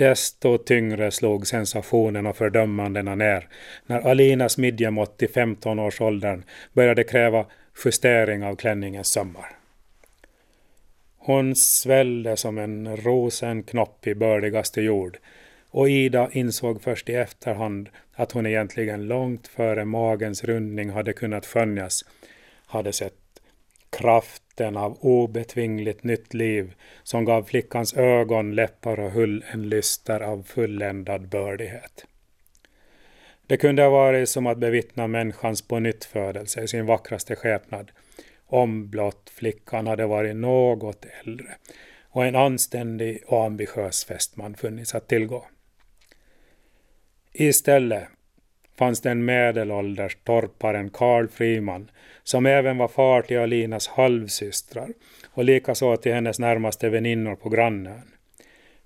Desto tyngre slog sensationen och fördömandena ner när Alinas midjemått i 15-årsåldern började kräva justering av klänningens sömmar. Hon svällde som en rosenknopp i bördigaste jord och Ida insåg först i efterhand att hon egentligen långt före magens rundning hade kunnat skönjas, hade sett kraften av obetvingligt nytt liv som gav flickans ögon, läppar och hull en lyster av fulländad bördighet. Det kunde ha varit som att bevittna människans pånyttfödelse i sin vackraste skepnad, om blott flickan hade varit något äldre och en anständig och ambitiös fästman funnits att tillgå. Istället fanns den medelålders torparen Karl Friman som även var far till Alinas halvsystrar och likaså till hennes närmaste väninnor på grannön.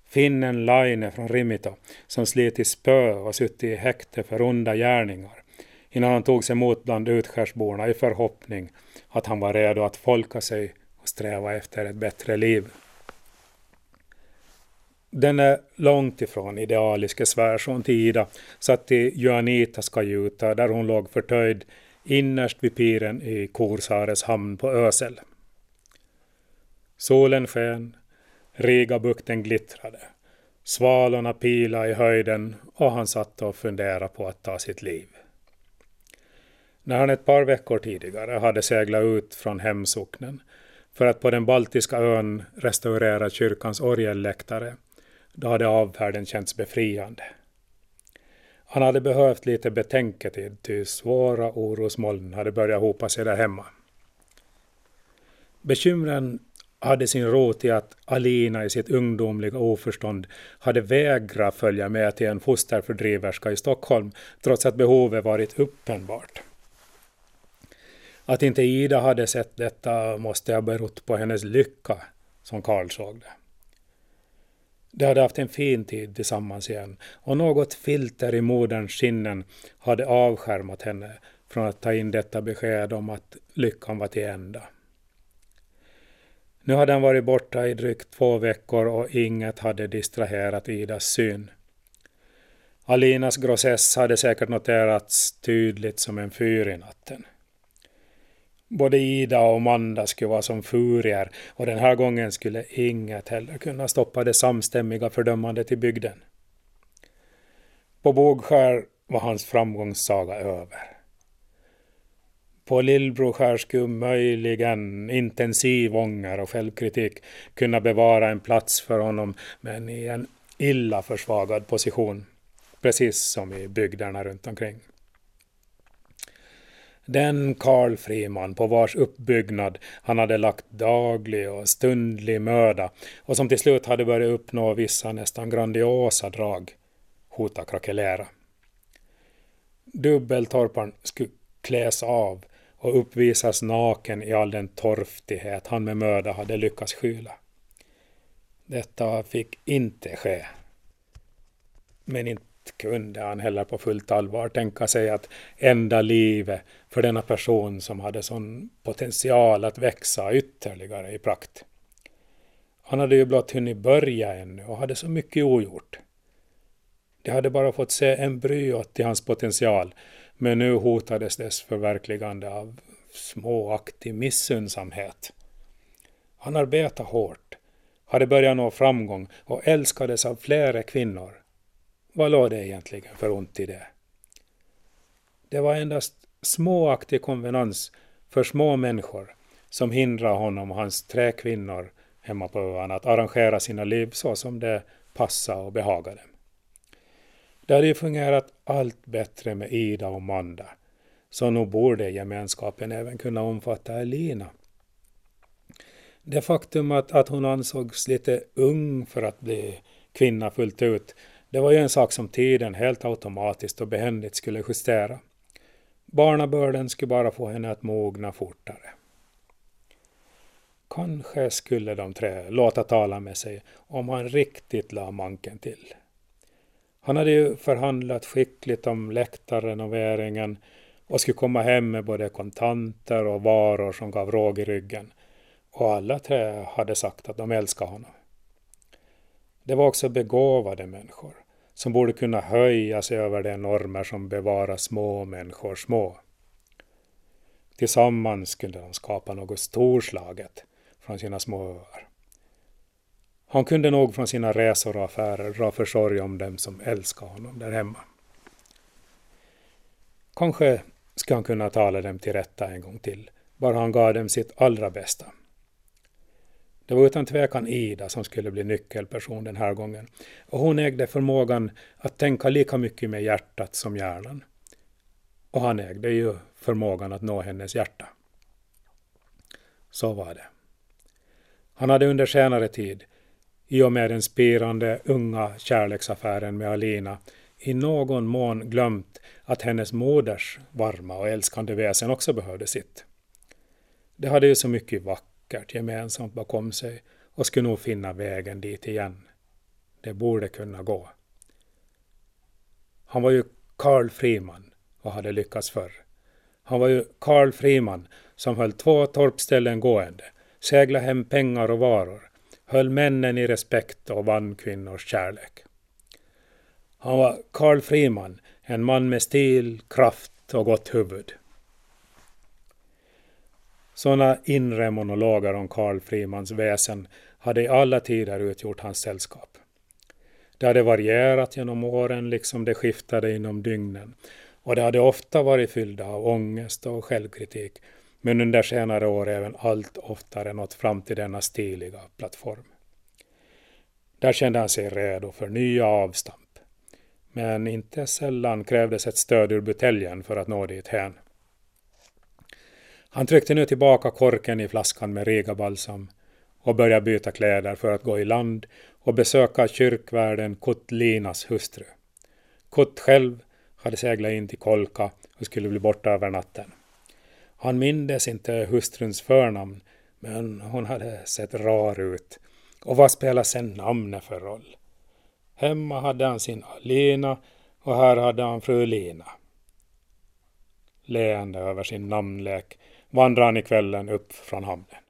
Finnen Laine från Rimito som slitit spö och suttit i häkte för onda gärningar innan han togs emot bland utskärsborna i förhoppning att han var redo att folka sig och sträva efter ett bättre liv. Den är långt ifrån idealiske svärson till Ida satt i Joanitas kajuta där hon låg förtöjd innerst vid piren i Korsares hamn på Ösel. Solen sken, Rigabukten glittrade, svalorna pila i höjden och han satt och funderade på att ta sitt liv. När han ett par veckor tidigare hade seglat ut från hemsocknen för att på den baltiska ön restaurera kyrkans orgelläktare då hade avfärden känts befriande. Han hade behövt lite betänketid, ty svåra orosmoln hade börjat hopa sig där hemma. Bekymren hade sin rot i att Alina i sitt ungdomliga oförstånd hade vägrat följa med till en fosterfördriverska i Stockholm, trots att behovet varit uppenbart. Att inte Ida hade sett detta måste ha berott på hennes lycka, som Karl såg det. De hade haft en fin tid tillsammans igen och något filter i moderns sinnen hade avskärmat henne från att ta in detta besked om att lyckan var till ända. Nu hade han varit borta i drygt två veckor och inget hade distraherat Idas syn. Alinas grossess hade säkert noterats tydligt som en fyr i natten. Både Ida och Amanda skulle vara som furier och den här gången skulle inget heller kunna stoppa det samstämmiga fördömandet i bygden. På Bågskär var hans framgångssaga över. På Lillbroskär skulle möjligen intensiv ånger och självkritik kunna bevara en plats för honom men i en illa försvagad position, precis som i bygderna runt omkring. Den Karl Friman på vars uppbyggnad han hade lagt daglig och stundlig möda och som till slut hade börjat uppnå vissa nästan grandiosa drag hota krackelera. Dubbeltorparn skulle kläs av och uppvisas naken i all den torftighet han med möda hade lyckats skyla. Detta fick inte ske. Men inte kunde han heller på fullt allvar tänka sig att ända livet för denna person som hade sån potential att växa ytterligare i prakt. Han hade ju blott hunnit börja ännu och hade så mycket ogjort. De hade bara fått se embryot till hans potential, men nu hotades dess förverkligande av småaktig missundsamhet. Han arbetade hårt, hade börjat nå framgång och älskades av flera kvinnor. Vad låg det egentligen för ont i det? Det var endast småaktig konvenans för små människor som hindrade honom och hans tre kvinnor hemma på öarna att arrangera sina liv så som det passade och behagade dem. Det hade ju fungerat allt bättre med Ida och Manda, så nog borde gemenskapen även kunna omfatta Elina. Det faktum att, att hon ansågs lite ung för att bli kvinna fullt ut det var ju en sak som tiden helt automatiskt och behändigt skulle justera. Barnabörden skulle bara få henne att mogna fortare. Kanske skulle de tre låta tala med sig om han riktigt la manken till. Han hade ju förhandlat skickligt om läktarrenoveringen och skulle komma hem med både kontanter och varor som gav råg i ryggen. Och alla tre hade sagt att de älskade honom. Det var också begåvade människor som borde kunna höja sig över de normer som bevarar små människor små. Tillsammans kunde de skapa något storslaget från sina små öar. Han kunde nog från sina resor och affärer dra försorg om dem som älskade honom där hemma. Kanske skulle han kunna tala dem till rätta en gång till, bara han gav dem sitt allra bästa. Det var utan tvekan Ida som skulle bli nyckelperson den här gången. Och hon ägde förmågan att tänka lika mycket med hjärtat som hjärnan. Och han ägde ju förmågan att nå hennes hjärta. Så var det. Han hade under senare tid, i och med den spirande unga kärleksaffären med Alina, i någon mån glömt att hennes moders varma och älskande väsen också behövde sitt. Det hade ju så mycket vackert gemensamt bakom sig och skulle nog finna vägen dit igen. Det borde kunna gå. Han var ju Karl Friman och hade lyckats förr. Han var ju Karl Friman som höll två torpställen gående, seglade hem pengar och varor, höll männen i respekt och vann kvinnors kärlek. Han var Karl Friman, en man med stil, kraft och gott huvud. Sådana inre monologer om Karl Frimans väsen hade i alla tider utgjort hans sällskap. Det hade varierat genom åren liksom det skiftade inom dygnen och det hade ofta varit fyllda av ångest och självkritik men under senare år även allt oftare nått fram till denna stiliga plattform. Där kände han sig redo för nya avstamp. Men inte sällan krävdes ett stöd ur buteljen för att nå dit hän. Han tryckte nu tillbaka korken i flaskan med Riga-balsam och började byta kläder för att gå i land och besöka kyrkvärden Linas hustru. Kut själv hade seglat in till Kolka och skulle bli borta över natten. Han mindes inte hustruns förnamn, men hon hade sett rar ut. Och vad spelar sen namnet för roll? Hemma hade han sin Alina och här hade han fru Lina. Leende över sin namnlek vandrar han i kvällen upp från hamnen.